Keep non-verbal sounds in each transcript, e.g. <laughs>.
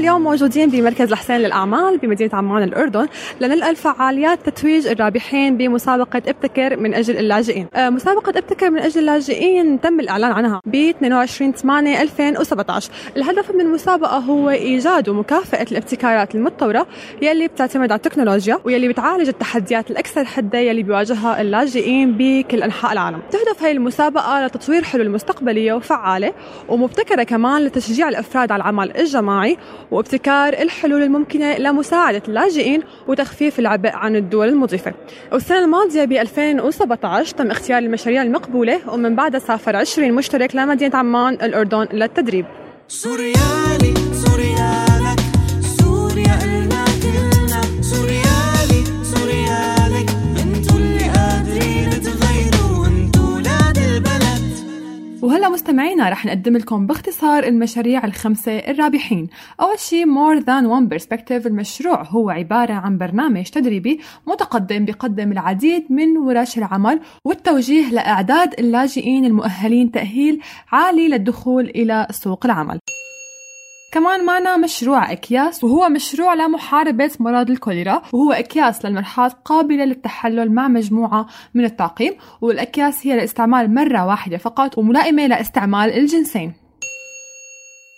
اليوم موجودين بمركز الحسين للأعمال بمدينة عمان الأردن لنلقى فعاليات تتويج الرابحين بمسابقة إبتكر من أجل اللاجئين. آه، مسابقة إبتكر من أجل اللاجئين تم الإعلان عنها ب 22 8 2017 الهدف من المسابقة هو إيجاد ومكافأة الابتكارات المتطورة يلي بتعتمد على التكنولوجيا ويلي بتعالج التحديات الأكثر حدة يلي بيواجهها اللاجئين بكل أنحاء العالم. تهدف هاي المسابقة لتطوير حلول مستقبلية وفعالة ومبتكرة كمان لتشجيع الأفراد على العمل الجماعي وابتكار الحلول الممكنة لمساعدة اللاجئين وتخفيف العبء عن الدول المضيفة. والسنة الماضية ب 2017 تم اختيار المشاريع المقبولة ومن بعدها سافر 20 مشترك لمدينة عمان الأردن للتدريب. سوريالي سوريالك وهلا مستمعينا رح نقدم لكم باختصار المشاريع الخمسة الرابحين. أول شيء More Than One Perspective المشروع هو عبارة عن برنامج تدريبي متقدم بيقدم العديد من ورش العمل والتوجيه لإعداد اللاجئين المؤهلين تأهيل عالي للدخول إلى سوق العمل. كمان معنا مشروع أكياس وهو مشروع لمحاربة مرض الكوليرا وهو أكياس للمرحاض قابلة للتحلل مع مجموعة من التعقيم والأكياس هي لاستعمال مرة واحدة فقط وملائمة لاستعمال الجنسين.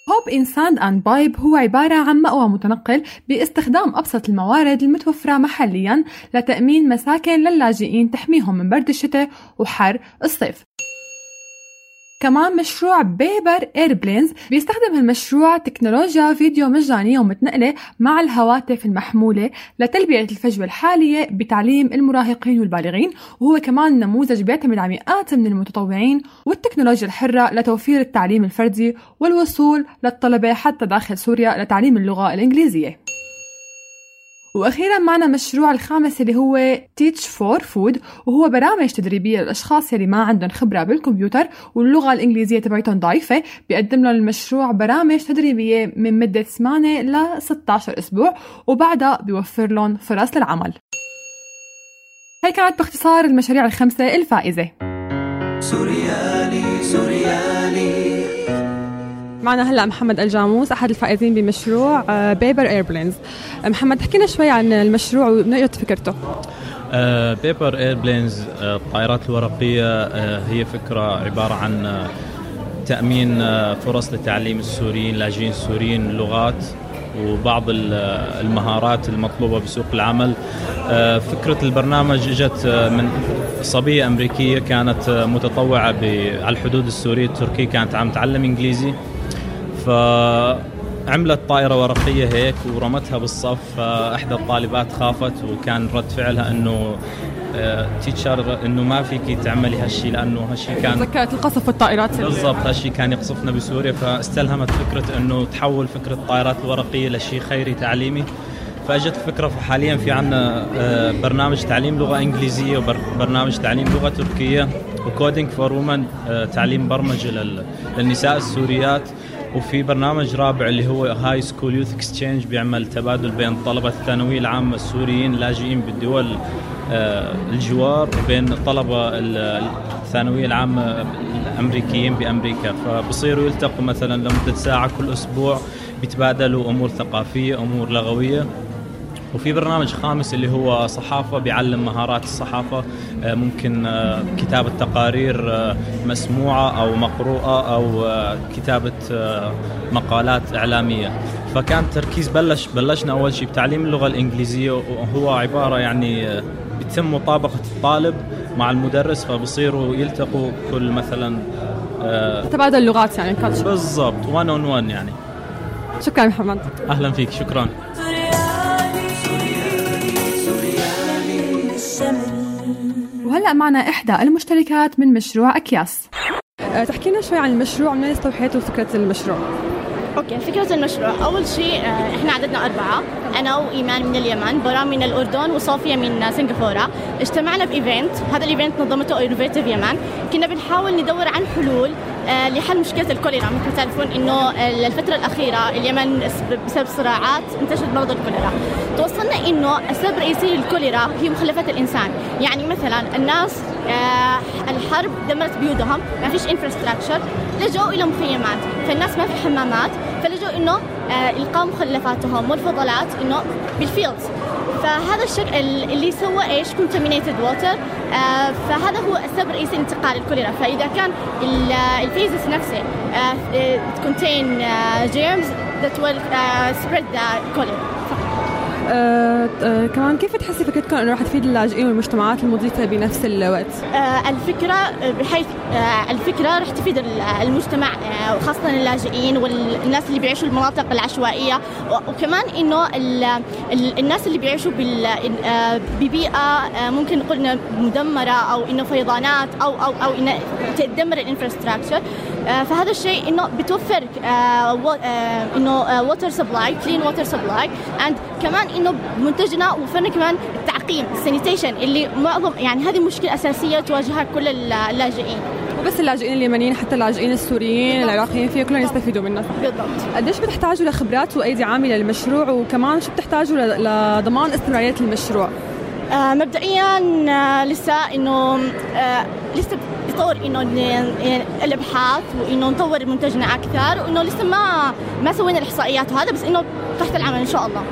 Hope in Sand and Pipe هو عبارة عن مأوى متنقل باستخدام أبسط الموارد المتوفرة محليا لتأمين مساكن للاجئين تحميهم من برد الشتاء وحر الصيف. كمان مشروع Paper Airplanes بيستخدم هالمشروع تكنولوجيا فيديو مجانية ومتنقلة مع الهواتف المحمولة لتلبية الفجوة الحالية بتعليم المراهقين والبالغين وهو كمان نموذج بيعتمد على مئات من المتطوعين والتكنولوجيا الحرة لتوفير التعليم الفردي والوصول للطلبة حتى داخل سوريا لتعليم اللغة الإنجليزية. وأخيرا معنا مشروع الخامس اللي هو Tech for Food وهو برامج تدريبية للأشخاص اللي ما عندهم خبرة بالكمبيوتر واللغة الإنجليزية تبعتهم ضعيفة. بيقدم لهم المشروع برامج تدريبية من مدة 8 ل 16 أسبوع وبعدها بيوفر لهم فرص للعمل. هي كانت باختصار المشاريع الخمسة الفائزة. سوريالي سوريالي. معنا هلأ محمد الجاموس أحد الفائزين بمشروع Paper Airplanes محمد احكينا شوي عن المشروع اين فكرته. Paper Airplanes الطائرات الورقية آه، هي فكرة عبارة عن آه، تأمين آه، فرص لتعليم السوريين اللاجئين السوريين اللغات وبعض ال- المهارات المطلوبة بسوق العمل. آه، فكرة البرنامج إجت آه، من صبية أمريكية كانت آه، متطوعة على الحدود السورية التركية كانت عم تعلم إنجليزي. فعملت طائرة ورقية هيك ورمتها بالصف فأحدى الطالبات خافت وكان رد فعلها أنه تيتشر أنه ما فيك تعملي هالشيء لأنه هالشيء كان ذكرت القصف والطائرات. بالضبط هالشيء كان يقصفنا بسوريا فاستلهمت فكرة أنه تحول فكرة الطائرات الورقية لشيء خيري تعليمي. فأجت فكرة حاليا في عنا آه، برنامج تعليم لغة إنجليزية وبرنامج تعليم لغة تركية و coding for women تعليم برمجة لل- للنساء السوريات. وفي برنامج رابع اللي هو high school youth exchange بيعمل تبادل بين طلبة الثانوية العامة السوريين اللاجئين بالدول آه، الجوار وبين طلبة ال- الثانوية العامة الأمريكيين بأمريكا. فبصيروا يلتقوا مثلا لمدة ساعة كل أسبوع بيتبادلوا أمور ثقافية أمور لغوية. وفي برنامج خامس اللي هو صحافة بيعلم مهارات الصحافة. آه، ممكن آه، كتابة تقارير آه، مسموعة أو مقروءة أو آه، كتابة آه، مقالات إعلامية. فكان التركيز بلش بلشنا أول شيء بتعليم اللغة الإنجليزية وهو عبارة يعني بيتم مطابقة الطالب مع المدرس فبصيروا يلتقوا كل مثلا تبادل اللغات يعني coach بالضبط 1 on 1 يعني. شكرا محمد. أهلا فيك شكرا. وهلأ معنا إحدى المشتركات من مشروع أكياس. أه، تحكينا شوي عن المشروع من استوحيتوا فكرة المشروع؟ أوكي فكرة المشروع. أول شيء آه، إحنا عددنا أربعة. أنا وإيمان من اليمن براء من الأردن وصوفيا من سنغافورة. اجتمعنا ب event هذا ال event نظمته Innovative Yemen كنا بنحاول ندور عن حلول آه، لحل مشكلة الكوليرا. مثل ما تعرفون إنه آه، الفترة الأخيرة اليمن بسبب صراعات انتشر مرض الكوليرا. توصلنا إنه السبب الرئيسي للكوليرا هي مخلفات الإنسان. يعني مثلا الناس الحرب دمرت بيوتهم. ما فيش infrastructure لجأوا إلى مخيمات فالناس ما في حمامات فلجأوا إنه آه، إلقاء مخلفاتهم والفضلات إنه بال fields فهذا الشيء اللي سوى إيش؟ contaminated water فهذا هو السبب الرئيسي لانتقال الكوليرا. فإذا كان ال feces نفسه contain germs will uh, spread the cholera. آه آه كمان كيف تحسي فكرتكم انه راح تفيد اللاجئين والمجتمعات المضيفة بنفس الوقت؟ آه الفكرة بحيث آه الفكرة راح تفيد المجتمع آه وخاصة اللاجئين والناس اللي بيعيشوا المناطق العشوائية وكمان إنه الناس اللي بيعيشوا آه ببيئة آه ممكن نقول مدمرة أو إنه فيضانات أو أو أو انه تدمر ال infrastructure فهذا الشيء إنه بتوفر آه آه إنه water supply clean water supply and كمان إنه منتجنا وفرنا كمان التعقيم السانيتيشن اللي معظم يعني هذه مشكلة أساسية تواجهها كل اللاجئين. وبس اللاجئين اليمنيين حتى اللاجئين السوريين العراقيين فيه كلهم يستفيدوا منها بالضبط. قديش بتحتاجوا لخبرات وأيدي عامله للمشروع؟ وكمان شو بتحتاجوا لضمان استمرارية المشروع؟ آه مبدئيا آه لسه إنه آه لسه بطور إنه الأبحاث وإنه نطور منتجنا أكثر وإنه لسه ما ما سوينا الإحصائيات وهذا بس إنه تحت العمل إن شاء الله.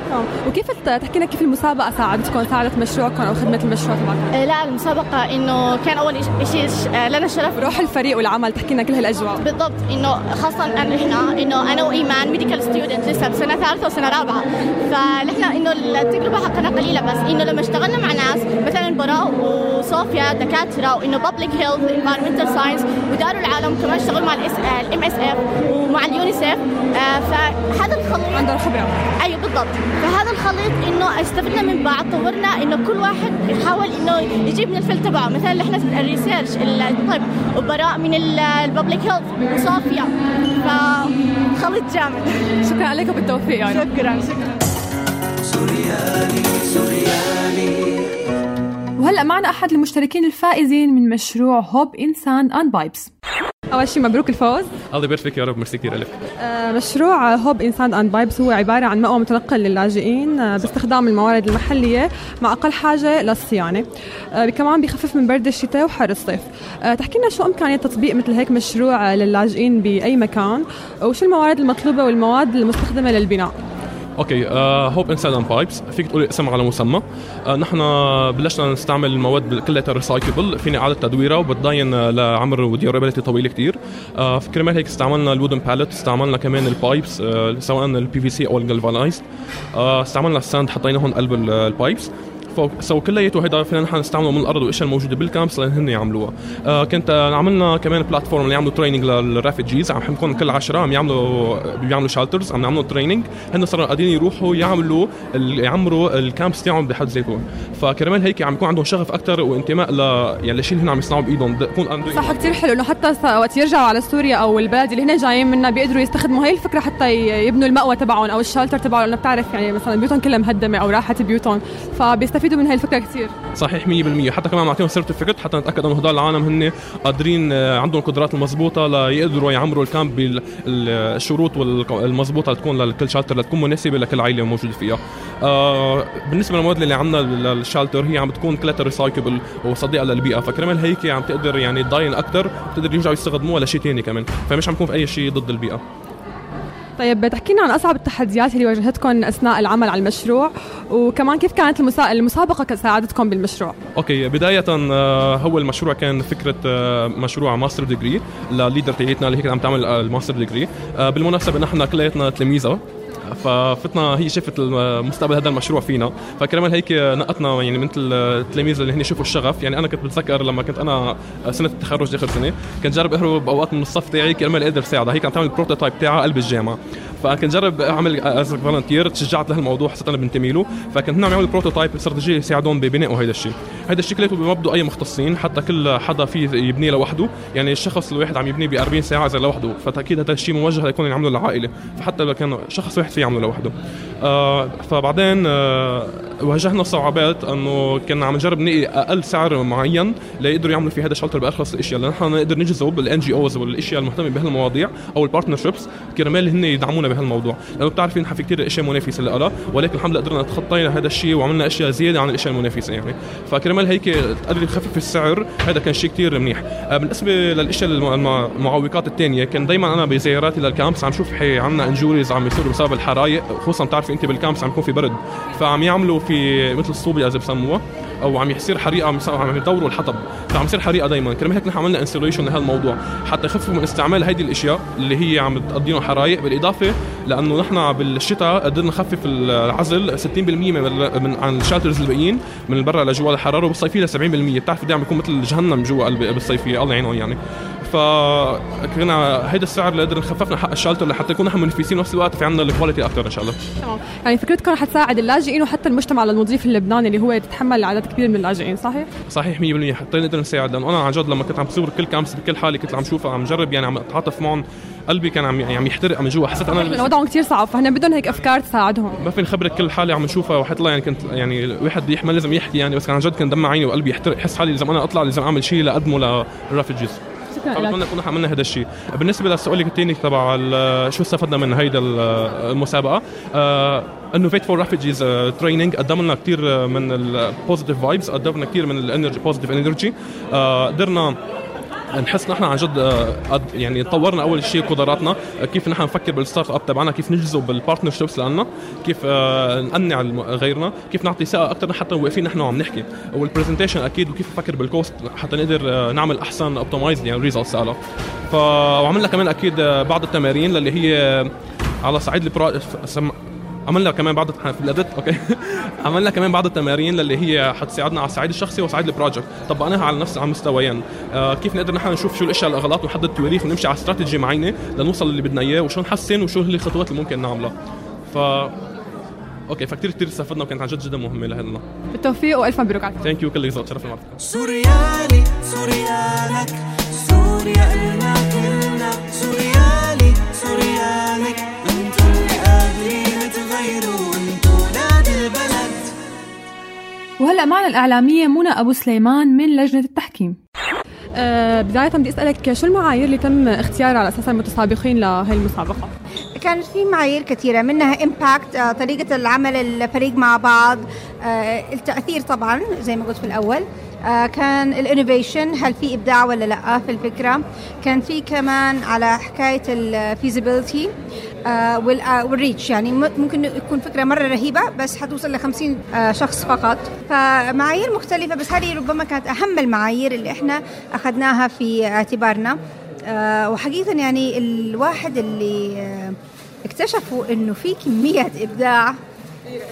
وكيف تحكي لنا كيف المسابقة ساعدتكم ساعدت مشروعكم أو خدمة المشروع تبعكم؟ آه لا المسابقة إنه كان أول شيء لنا الشرف روح الفريق والعمل تحكي لنا كل هالأجواء. بالضبط إنه خاصة أن إحنا إنه أنا وإيمان medical student لسه بسنة ثالثة وسنة رابعة. فنحن إنه التجربة حقنا قليلة بس إنه لما اشتغلنا مع ناس مثلا براء وصوفيا دكاترة وإنه public health environmental science ودار العالم كمان اشتغلوا مع ال MSF ومع اليونيسيف آه فهذا الخليط عندهم خبره أيوه بالضبط. فهذا الخليط إنه استفدنا من بعض طورنا إنه كل واحد يحاول إنه يجيب من ال field تبعه. مثلا إحنا في ال research الطب وبراء من ال public health وصوفيا فخليط جامد. شكرا لك وبالتوفيق يعني. شكرا شكرا. سوريالي سوريالي. وهلأ معنا أحد المشتركين الفائزين من مشروع Hope in Sand and Pipes. أول شيء مبروك الفوز. الله يبارك فيك يا رب ميرسي كثير لك. آه، مشروع Hope in Sand and Pipes هو عبارة عن مأوى متنقل للاجئين آه، باستخدام الموارد المحلية مع أقل حاجة للصيانة. آه، كمان بخفف من برد الشتاء وحر الصيف. تحكي لنا شو إمكانية تطبيق مثل هيك مشروع للاجئين بأي مكان؟ وشو الموارد المطلوبة والمواد المستخدمة للبناء؟ أوكي Hope in Sand and Pipes فيك تقولي اسم على مسمى. آه نحن بلشنا نستعمل المواد كلها recyclable فينا أعادة تدويرها وبتضاين لعمر و durability طويلة كثير آه كرمال هيك استعملنا ال wooden pallet استعملنا كمان ال pipes آه سواء ال PVC أو ال galvanized آه استعملنا ال sand حطيناهم قلب ال pipes so كلياته هيدا فينا نحن نستعمله من الأرض والأشياء الموجودة بال camps لأن يعملوها. آه كنت عملنا كمان platform اللي يعملوا training لل refugees عم نكون كل 10 عم يعملوا بيعملوا shelters عم نعملوا training هن صاروا قادرين يروحوا يعملوا يعمروا ال camps تاعهم بحد ذاتهم. فكرمال هيك عم يكون عندهم شغف أكثر وانتماء ل يعني للشيء اللي هن عم يصنعوا بإيدهم. بكون صح كثير حلو إنه حتى وقت يرجعوا على سوريا أو البلد اللي هن جايين منها بيقدروا يستخدموا هي الفكرة حتى يبنوا المأوى تبعهم أو ال shelter تبعهم. لأنه بتعرف يعني مثلا بيوتهم كلها مهدمة أو راحت بيوتهم. فبيستفيدوا من هي الفكرة كثير صحيح 100% حتى كمان نعطيهم certificate حتى نتأكد إنه هدول العالم هن قادرين عندهم القدرات المضبوطة ليقدروا يعمروا ال camp بالشروط المضبوطة لتكون لكل shelter لتكون مناسبة لكل عائلة موجودة فيها. آه بالنسبة للمواد اللي عندنا لل shelter هي عم بتكون كلها recycle وصديقة للبيئة. فكرمال هيك عم تقدر يعني تضاين أكثر بتقدر يرجعوا يستخدموها لشيء ثاني كمان. فمش عم تكون في أي شيء ضد البيئة. طيب تحكينا عن أصعب التحديات اللي واجهتكم أثناء العمل على المشروع وكمان كيف كانت المسا... المسابقة ساعدتكم بالمشروع؟ okay بداية هو المشروع كان فكرة مشروع master degree لل leader تاعتنا اللي هي عم تعمل ال master degree. بالمناسبة نحن كلياتنا تلاميذها ففتنا هي شافت المستقبل هذا المشروع فينا. فكرمال هيك نقتنا يعني مثل التلاميذ اللي هن شافوا الشغف. يعني أنا كنت بتذكر لما كنت أنا سنة التخرج آخر سنة كنت جرب أهرب بأوقات من الصف تاعي كرمال أقدر ساعدها هيك عم تعمل ال prototype تاعها قلب الجامعة. فكنت جرب أعمل as volunteer تشجعت لهالموضوع حسيت أنا بنتمي له فكنت هن عم يعملوا prototype استراتيجية يساعدون ببناء هذا الشيء. هذا الشيء كلياته بدون أي مختصين حتى كل حدا فيه يبنيه لوحده. يعني الشخص الواحد عم يبنيه ب 40 ساعة إذا لوحده. فاكيد هذا الشيء موجه ليكون يعمله العائلة. فحتى لو كان شخص واحد في يعمله لوحده. آه فبعدين آه واجهنا صعوبات إنه كنا عم نجرب نلاقي أقل سعر معين ليقدروا يعملوا فيه هذا ال shelter بأرخص الإشياء. لنحن نقدر نجذب ال NGOs والإشياء المهتمة بهالمواضيع أو ال partnerships كرمال هن يدعمونا بهالموضوع. لأنه بتعرفين نحن في كثير إشياء منافسة لها ولكن الحمد لله قدرنا نتخطينا هذا الشيء وعملنا أشياء زيادة عن الإشياء المنافسة يعني. فكرمال هيك تقدر تخفف السعر هذا كان شيء كثير منيح. آه بالنسبة للإشياء المعوقات الثانية كان دائما أنا بزياراتي لل camps عم شوف عندنا injuries عم يصيروا بسبب الحرايق خصوصا بتعرفي أنت بال camps عم يكون في برد فعم يعملوا في مثل الصوبيا اذا بسموها أو عم يصير حريقة عم يدوروا الحطب فعم يصير حريقة دائما كرمال هيك نحن عملنا insulation لهالموضوع حتى يخففوا من استعمال هيدي الأشياء اللي هي عم تقضي لهم حرايق. بالإضافة لأنه نحن بالشتاء قدرنا نخفف العزل 60% من, من عن ال shelters الباقيين من برا لجوا الحرارة وبالصيفية ل 70% بتعرف قد بيكون مثل جهنم جوا بالصيفية الله يعينهم يعني. فكنا هيدا السعر اللي قدرنا خففنا حق ال shelter لحتى نكون نحن منافسين نفس الوقت في عندنا ال quality أكثر إن شاء الله. تمام. يعني فكرتكم رح تساعد اللاجئين وحتى المجتمع المضيف اللبناني اللي هو يتحمل عدد كبير من اللاجئين صحيح؟ صحيح 100% حتى نقدر نساعد. لأنه أنا عن جد لما كنت عم بصور كل camps بكل حاله كنت عم شوفها عم جرب يعني عم أتعاطف معهم. قلبي كان عم عم يحترق من جوا. حسيت أنا وضعهم كثير صعب. فهنا بدهم هيك أفكار تساعدهم. ما فيني خبرك كل حاله عم نشوفها. وحتى الله يعني كنت يعني الواحد يحمل لازم يحكي يعني. بس كان عن جد كان دمع عيني وقلبي يحترق. حس حالي لازم أنا أطلع لازم أعمل شيء لأقدمه لل refugees شكرا لك. نكون عملنا هذا الشيء. بالنسبة للسؤال الثاني تبع شو استفدنا من هيدا المسابقة؟ Innovate for Refugees training قدم لنا كثير من ال positive vibes قدم لنا كثير من ال energy positive energy قدرنا نحس نحن عن جد آه، يعني طورنا أول شيء قدراتنا آه، كيف نحن نفكر بال startup تبعنا كيف نجذب ال partnerships لنا كيف آه، نقنع غيرنا كيف نعطي ثقة أكثر حتى واقفين نحن وعم نحكي. وال presentation أكيد وكيف نفكر بال cost حتى نقدر نعمل أحسن optimize يعني results لها فعملنا كمان أكيد بعض التمارين اللي هي على صعيد ال pro عملنا كمان بعض في الاديت okay. <laughs> عملنا كمان بعض التمارين اللي هي حتساعدنا على الصعيد الشخصي وصعيد ال project. طبقناها على نفس على مستويين. آه كيف نقدر نحن نشوف شو الأشياء الأغلاط ونحدد تواريخ ونمشي على استراتيجي معينة لنوصل اللي بدنا إياه وشو نحسن وشو هي الخطوات اللي ممكن نعملها. ف okay فكتير كثير استفدنا وكانت عن جد جدا مهمة لنا بالتوفيق وألف مبروك عليك thank you كل شرف معك سوريالي سوريالك. سوريا إلنا كلنا سوريالي سوريالك. وهلا معنا الإعلامية منى أبو سليمان من لجنة التحكيم أه بداية بدي أسألك شو المعايير اللي تم اختيارها على أساس المتسابقين لهي المسابقة؟ كانت في معايير كثيرة منها impact آه، طريقة العمل الفريق مع بعض آه، التأثير طبعا زي ما قلت في الأول آه، كان ال innovation هل في إبداع ولا لأ في الفكرة كان في كمان على حكاية ال feasibility وال reach يعني ممكن يكون فكرة مرة رهيبة بس حتوصل ل 50 شخص فقط. فمعايير مختلفة بس هذه ربما كانت أهم المعايير اللي إحنا أخذناها في اعتبارنا. وحقيقة يعني الواحد اللي اكتشفوا إنه في كمية إبداع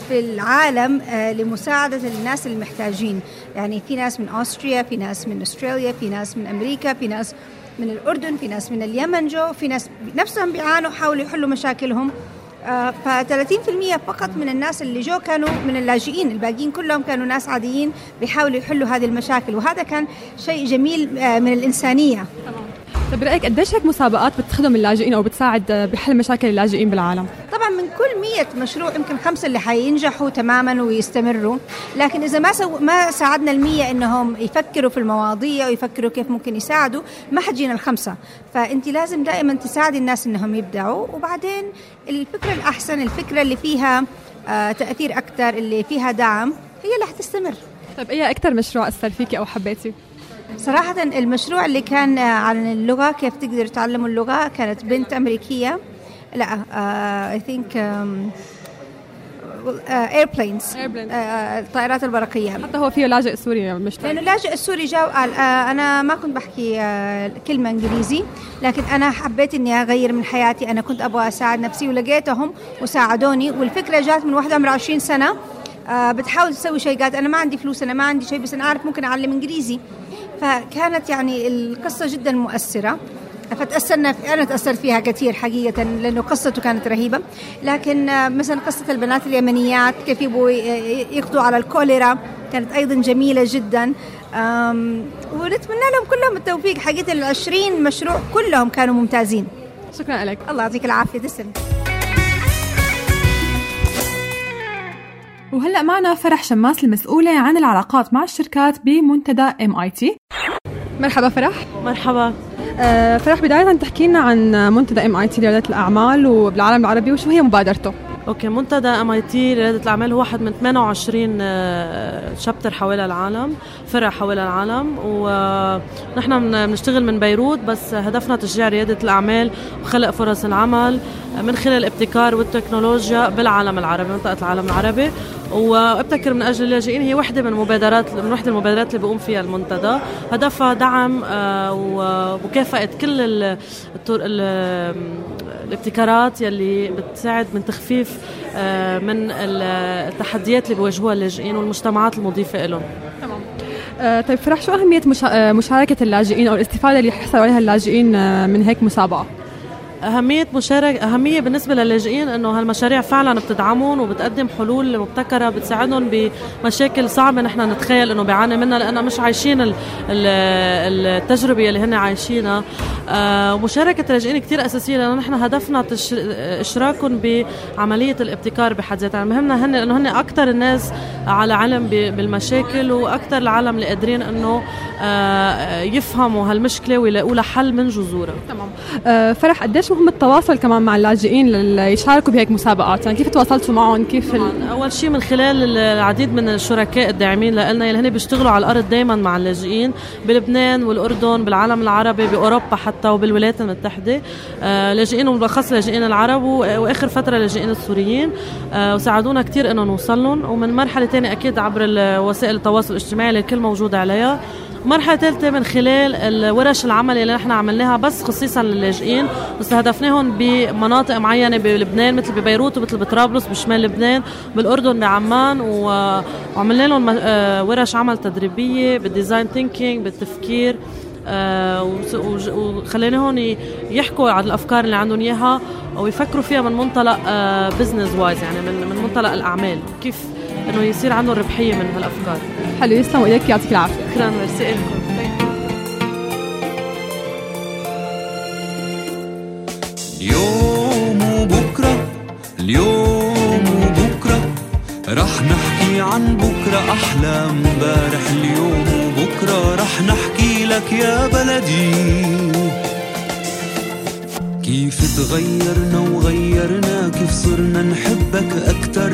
في العالم آه، لمساعدة الناس المحتاجين. يعني في ناس من أستريا في ناس من أستراليا في ناس من أمريكا في ناس من الأردن في ناس من اليمن جو في ناس نفسهم بيعانوا حاولوا يحلوا مشاكلهم. ف 30% فقط من الناس اللي جو كانوا من اللاجئين الباقيين كلهم كانوا ناس عاديين بيحاولوا يحلوا هذه المشاكل. وهذا كان شيء جميل آه، من الإنسانية. طيب برأيك قديش هيك مسابقات بتخدم اللاجئين أو بتساعد بحل مشاكل اللاجئين بالعالم؟ طبعا من كل 100 مشروع يمكن خمسة اللي حينجحوا تماما ويستمروا لكن إذا ما سو ما ساعدنا المية إنهم يفكروا في المواضيع ويفكروا كيف ممكن يساعدوا ما حتجينا الخمسة. فأنت لازم دائما تساعدي الناس إنهم يبدعوا وبعدين الفكرة الأحسن الفكرة اللي فيها آه تأثير أكثر اللي فيها دعم هي اللي حتستمر. طيب إيه أكثر مشروع أثر فيكي أو حبيتي؟ صراحة المشروع اللي كان عن اللغة كيف تقدر تعلموا اللغة كانت بنت أمريكية. لا I think airplanes الطائرات الورقيه حتى هو فيه لاجئ سوري مش لأنه اللاجئ السوري جاء قال آه أنا ما كنت بحكي آه كلمة إنجليزي لكن أنا حبيت إني أغير من حياتي. أنا كنت أبغى أساعد نفسي ولقيتهم وساعدوني والفكرة جات من واحدة عمرها 20 سنة. آه بتحاول تسوي شيء قالت أنا ما عندي فلوس أنا ما عندي شيء بس أنا عارف ممكن أعلم إنجليزي. فكانت يعني القصة جدا مؤثرة. فتأثرنا أنا تأثرت فيها كثير حقيقة لأنه قصته كانت رهيبة. لكن آه، مثلا قصة البنات اليمنيات كيف يبغوا يقضوا على الكوليرا كانت أيضا جميلة جدا. ونتمنى لهم كلهم التوفيق. حقيقة العشرين مشروع كلهم كانوا ممتازين. شكرا لك. الله يعطيك العافية. تسلم. وهلأ معنا فرح شماس المسؤولة عن العلاقات مع الشركات بمنتدى MIT مرحبا فرح مرحبا أه فرح بداية تحكي لنا عن منتدى MIT لريادة الأعمال وبالعالم العربي وشو هي مبادرته؟ okay منتدى MIT لريادة الأعمال هو واحد من 28 chapter حوالي العالم فرع حوالي العالم. ونحن بنشتغل من بيروت بس هدفنا تشجيع ريادة الأعمال وخلق فرص العمل من خلال الابتكار والتكنولوجيا بالعالم العربي منطقة العالم العربي. وابتكر من أجل اللاجئين هي وحدة من المبادرات من وحدة المبادرات اللي بيقوم فيها المنتدى. هدفها دعم آه، ومكافاه كل الابتكارات يلي بتساعد من تخفيف آه، من التحديات اللي بيواجهوها اللاجئين والمجتمعات المضيفة لهم تمام آه، طيب فرح شو أهمية مشاركة اللاجئين أو الاستفادة اللي يحصلوا عليها اللاجئين من هيك مسابقة؟ أهمية مشاركة أهمية بالنسبة للاجئين إنه هالمشاريع فعلا بتدعمهم وبتقدم حلول مبتكرة بتساعدهم بمشاكل صعبة نحن نتخيل إنه بيعاني منها لأنها مش عايشين التجربة اللي هن عايشينها. آه، مشاركة اللاجئين كثير أساسية لأنه نحن هدفنا إشراكهم بعملية الابتكار بحد ذاتها. يعني مهمنا هن لأنه هن أكثر الناس على علم بالمشاكل وأكثر العالم اللي قادرين إنه آه، يفهموا هالمشكلة ويلاقوا لها حل من جذورها. تمام. آه، فرح قديش قديش مهم التواصل كمان مع اللاجئين ليشاركوا بهيك مسابقات؟ يعني كيف تواصلتوا معهم؟ كيف ال... أول شيء من خلال العديد من الشركاء الداعمين لنا يلي هن بيشتغلوا على الأرض دائما مع اللاجئين بلبنان والأردن بالعالم العربي بأوروبا حتى وبالولايات المتحدة. آه لاجئين وبالأخص لاجئين العرب وآخر فترة لاجئين السوريين. آه وساعدونا كثير انه نوصل لهم ومن مرحلة ثانية أكيد عبر وسائل التواصل الاجتماعي اللي الكل موجود عليها. مرحلة ثالثة من خلال الورش العمل اللي نحن عملناها بس خصيصا للاجئين واستهدفناهم بمناطق معينة بلبنان مثل ببيروت ومثل بطرابلس بشمال لبنان بالأردن بعمان وعملنا لهم آه، ورش عمل تدريبية بال design thinking بالتفكير آه، وخليناهم يحكوا عن الأفكار اللي عندهم إياها ويفكروا فيها من منطلق business آه، wise يعني من من منطلق الأعمال. كيف إنه يصير عندهم ربحية من هالأفكار. حلو يسلموا ايديك يعطيك العافية. شكرا ميرسي لكم اليوم وبكرة اليوم وبكرة رح نحكي عن بكرة أحلى امبارح اليوم وبكرة رح نحكي لك يا بلدي. كيف تغيرنا وغيرنا كيف صرنا نحبك أكتر.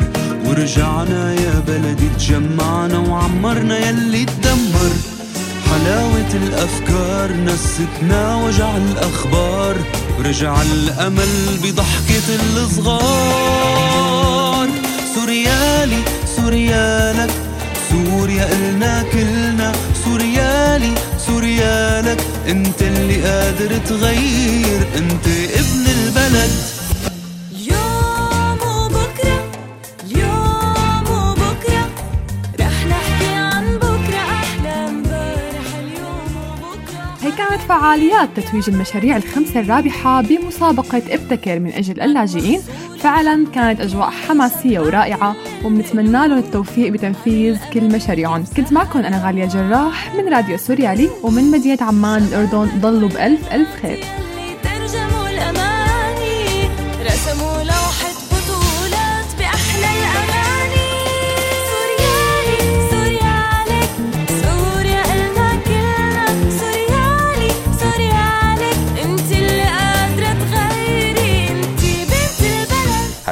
ورجعنا يا بلدي تجمعنا وعمرنا يلي تدمر. حلاوة الأفكار نستنا وجع الأخبار ورجع الأمل بضحكة الصغار. سوريالي سوريالك سوريا إلنا كلنا. سوريالي سوريالك أنت اللي قادر تغير أنت ابن البلد. فعاليات تتويج المشاريع الخمسة الرابحة بمسابقة ابتكر من أجل اللاجئين. فعلا كانت أجواء حماسية ورائعة وبنتمنى لهم التوفيق بتنفيذ كل مشاريعهم. كنت معكم أنا غالية جراح من راديو سوريالي ومن مدينة عمان الأردن ضلوا بألف ألف خير.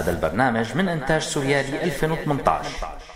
هذا البرنامج من إنتاج سوريالي 2018